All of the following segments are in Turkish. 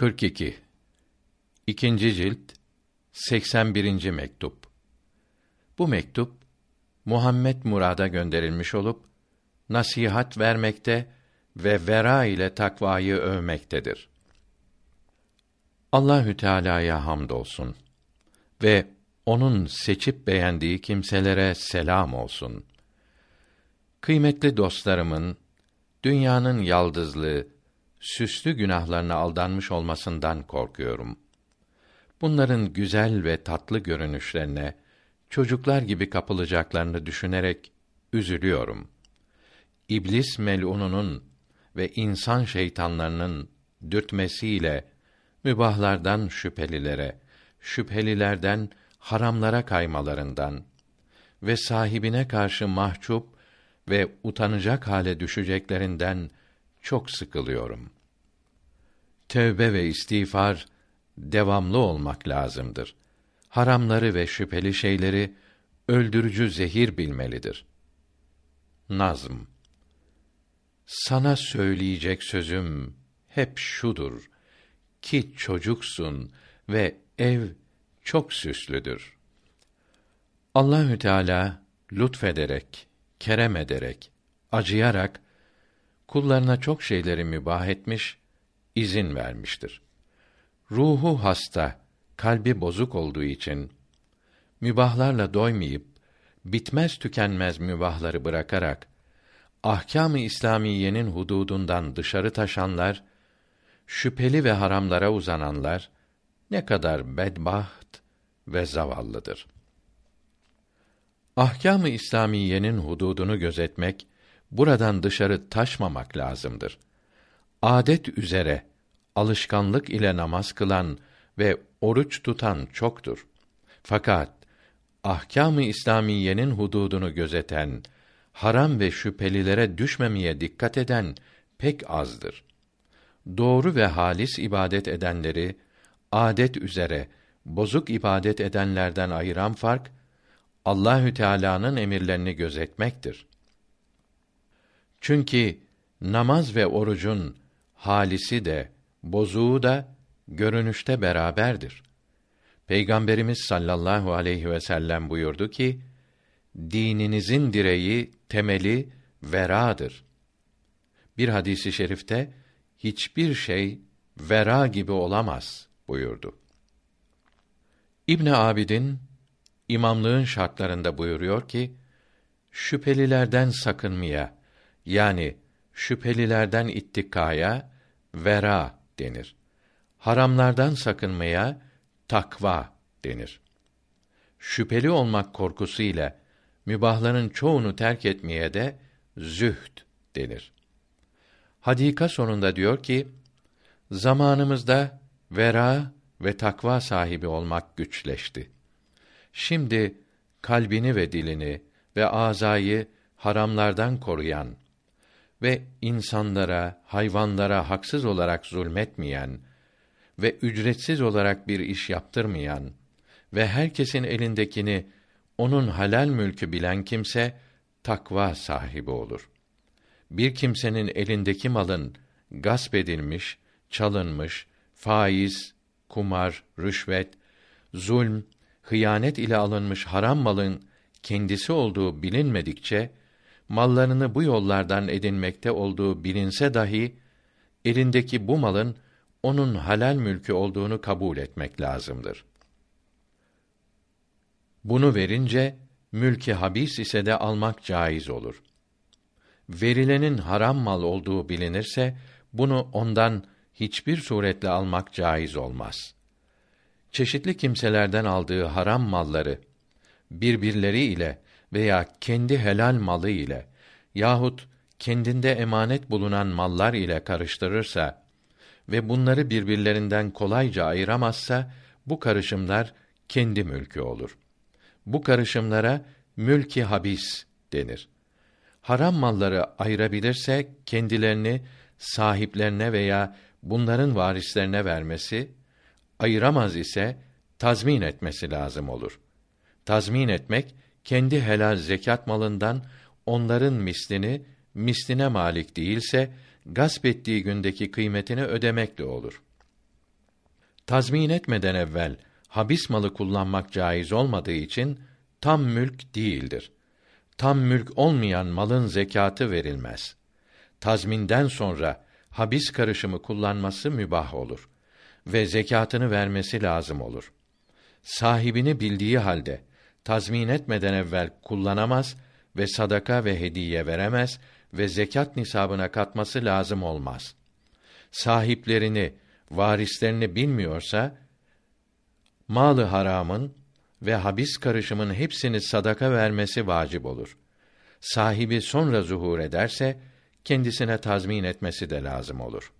42 İkinci cilt 81. mektup. Bu mektup Muhammed Murad'a gönderilmiş olup nasihat vermekte ve vera ile takvayı övmektedir. Allahü Teala'ya hamdolsun ve onun seçip beğendiği kimselere selam olsun. Kıymetli dostlarımın dünyanın yaldızlığı, süslü günahlarına aldanmış olmasından korkuyorum. Bunların güzel ve tatlı görünüşlerine çocuklar gibi kapılacaklarını düşünerek üzülüyorum. İblis melununun ve insan şeytanlarının dürtmesiyle mübahlardan şüphelilere, şüphelilerden haramlara kaymalarından ve sahibine karşı mahcup ve utanacak hale düşeceklerinden çok sıkılıyorum. Tövbe ve istiğfar devamlı olmak lazımdır. Haramları ve şüpheli şeyleri öldürücü zehir bilmelidir. Nazm Sana söyleyecek sözüm hep şudur ki çocuksun ve ev çok süslüdür. Allahü Teala lütfederek, kerem ederek, acıyarak kullarına çok şeyleri mübah etmiş, izin vermiştir. Ruhu hasta, kalbi bozuk olduğu için mübahlarla doymayıp bitmez tükenmez mübahları bırakarak ahkâm-ı İslamiyenin hududundan dışarı taşanlar, şüpheli ve haramlara uzananlar ne kadar bedbaht ve zavallıdır. Ahkâm-ı İslamiyenin hududunu gözetmek buradan dışarı taşmamak lazımdır. Adet üzere alışkanlık ile namaz kılan ve oruç tutan çoktur. Fakat ahkâm-ı İslamiyenin hududunu gözeten, haram ve şüphelilere düşmemeye dikkat eden pek azdır. Doğru ve halis ibadet edenleri adet üzere bozuk ibadet edenlerden ayıran fark Allahü Teala'nın emirlerini gözetmektir. Çünkü namaz ve orucun halisi de bozuğu da görünüşte beraberdir. Peygamberimiz sallallahu aleyhi ve sellem buyurdu ki: Dininizin direği, temeli veradır. Bir hadisi şerifte hiçbir şey vera gibi olamaz buyurdu. İbn Abidin imamlığın şartlarında buyuruyor ki şüphelilerden sakınmaya yani şüphelilerden ittikaya vera denir. Haramlardan sakınmaya takva denir. Şüpheli olmak korkusu ile mübahların çoğunu terk etmeye de zühd denir. Hadika sonunda diyor ki, zamanımızda vera ve takva sahibi olmak güçleşti. Şimdi kalbini ve dilini ve azayı haramlardan koruyan ve insanlara, hayvanlara haksız olarak zulmetmeyen ve ücretsiz olarak bir iş yaptırmayan ve herkesin elindekini onun halal mülkü bilen kimse takva sahibi olur. Bir kimsenin elindeki malın gasp edilmiş, çalınmış, faiz, kumar, rüşvet, zulm, hıyanet ile alınmış haram malın kendisi olduğu bilinmedikçe mallarını bu yollardan edinmekte olduğu bilinse dahi elindeki bu malın onun halal mülkü olduğunu kabul etmek lazımdır. Bunu verince mülki habis ise de almak caiz olur. Verilenin haram mal olduğu bilinirse bunu ondan hiçbir suretle almak caiz olmaz. Çeşitli kimselerden aldığı haram malları birbirleri ile veya kendi helal malı ile yahut kendinde emanet bulunan mallar ile karıştırırsa ve bunları birbirlerinden kolayca ayıramazsa bu karışımlar kendi mülkü olur. Bu karışımlara mülki habis denir. Haram malları ayırabilirse kendilerini sahiplerine veya bunların varislerine vermesi, ayıramaz ise tazmin etmesi lazım olur. Tazmin etmek kendi helal zekat malından onların mislini misline malik değilse gasp ettiği gündeki kıymetini ödemekle olur. Tazmin etmeden evvel habis malı kullanmak caiz olmadığı için tam mülk değildir. Tam mülk olmayan malın zekatı verilmez. Tazminden sonra habis karışımı kullanması mübah olur ve zekatını vermesi lazım olur. Sahibini bildiği halde tazmin etmeden evvel kullanamaz ve sadaka ve hediye veremez ve zekat nisabına katması lazım olmaz. Sahiplerini, varislerini bilmiyorsa malı haramın ve habis karışımın hepsini sadaka vermesi vacip olur. Sahibi sonra zuhur ederse kendisine tazmin etmesi de lazım olur.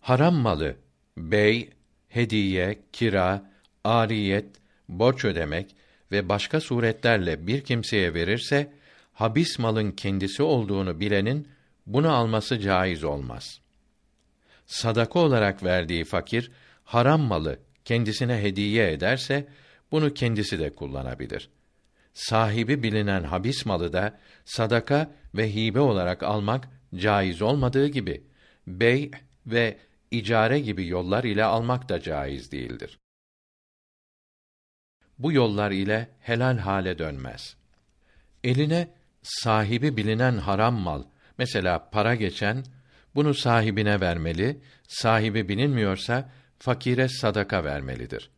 Haram malı bey, hediye, kira, ariyet, borç ödemek ve başka suretlerle bir kimseye verirse habis malın kendisi olduğunu bilenin bunu alması caiz olmaz. Sadaka olarak verdiği fakir haram malı kendisine hediye ederse bunu kendisi de kullanabilir. Sahibi bilinen habis malı da sadaka ve hibe olarak almak caiz olmadığı gibi bey ve icare gibi yollar ile almak da caiz değildir. Bu yollar ile helal hale dönmez. Eline sahibi bilinen haram mal, mesela para geçen, bunu sahibine vermeli, sahibi bilinmiyorsa fakire sadaka vermelidir.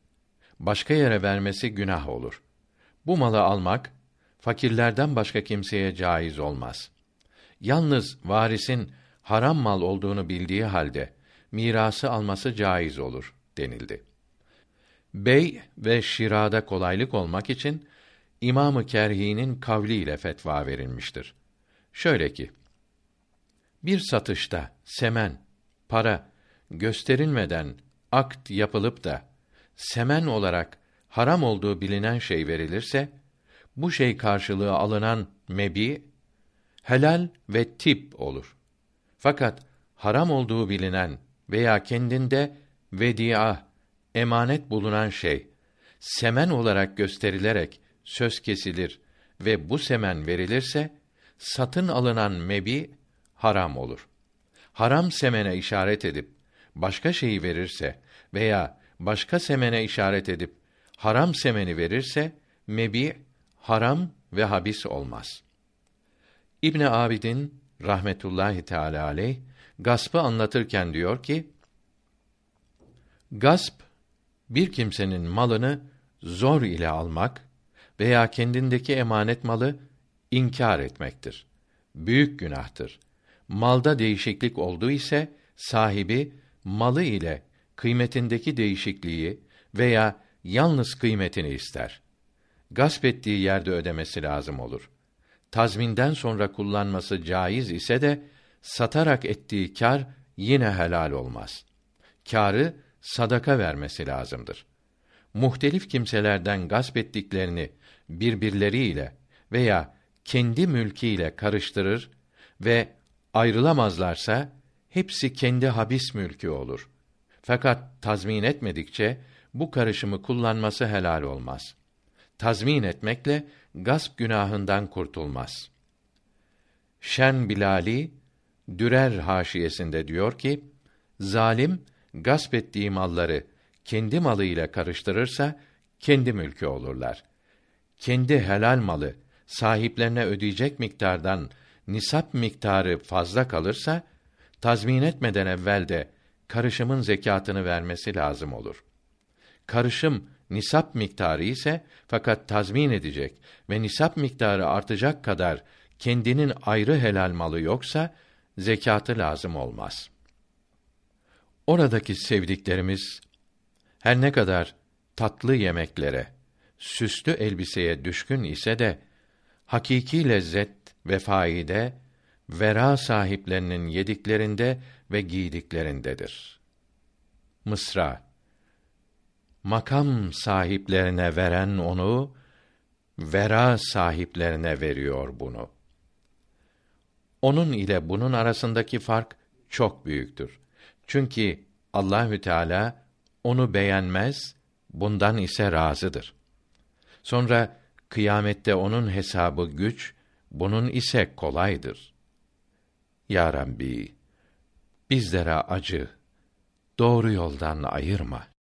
Başka yere vermesi günah olur. Bu malı almak fakirlerden başka kimseye caiz olmaz. Yalnız varisin haram mal olduğunu bildiği halde mirası alması caiz olur denildi. Bey ve şirada kolaylık olmak için İmamı Kerhi'nin kavliyle fetva verilmiştir. Şöyle ki: Bir satışta semen, para gösterilmeden akt yapılıp da semen olarak haram olduğu bilinen şey verilirse bu şey karşılığı alınan mebi helal ve tip olur. Fakat haram olduğu bilinen veya kendinde vedia emanet bulunan şey semen olarak gösterilerek söz kesilir ve bu semen verilirse satın alınan mebi haram olur. Haram semene işaret edip başka şeyi verirse veya başka semene işaret edip haram semeni verirse mebi haram ve habis olmaz. İbn Abidin rahmetullahi teala aleyh gaspı anlatırken diyor ki gasp bir kimsenin malını zor ile almak veya kendindeki emanet malı inkar etmektir. Büyük günahtır. Malda değişiklik olduğu ise sahibi malı ile kıymetindeki değişikliği veya yalnız kıymetini ister. Gasp ettiği yerde ödemesi lazım olur. Tazminden sonra kullanması caiz ise de satarak ettiği kar yine helal olmaz. Kârı sadaka vermesi lazımdır. Muhtelif kimselerden gasp ettiklerini birbirleriyle veya kendi mülkiyle karıştırır ve ayrılamazlarsa hepsi kendi habis mülkü olur. Fakat tazmin etmedikçe bu karışımı kullanması helal olmaz. Tazmin etmekle gasp günahından kurtulmaz. Şen Bilali Dürer haşiyesinde diyor ki: Zalim gasp ettiği malları kendi malıyla karıştırırsa kendi mülkü olurlar. Kendi helal malı sahiplerine ödeyecek miktardan nisap miktarı fazla kalırsa tazmin etmeden evvel de karışımın zekatını vermesi lazım olur. Karışım nisap miktarı ise fakat tazmin edecek ve nisap miktarı artacak kadar kendinin ayrı helal malı yoksa zekatı lazım olmaz. Oradaki sevdiklerimiz her ne kadar tatlı yemeklere, süslü elbiseye düşkün ise de hakiki lezzet ve faide vera sahiplerinin yediklerinde ve giydiklerindedir. Mısra Makam sahiplerine veren onu, vera sahiplerine veriyor bunu. Onun ile bunun arasındaki fark çok büyüktür. Çünkü Allahü Teala onu beğenmez, bundan ise razıdır. Sonra kıyamette onun hesabı güç, bunun ise kolaydır. Ya Rabbi, bizlere acı, doğru yoldan ayırma.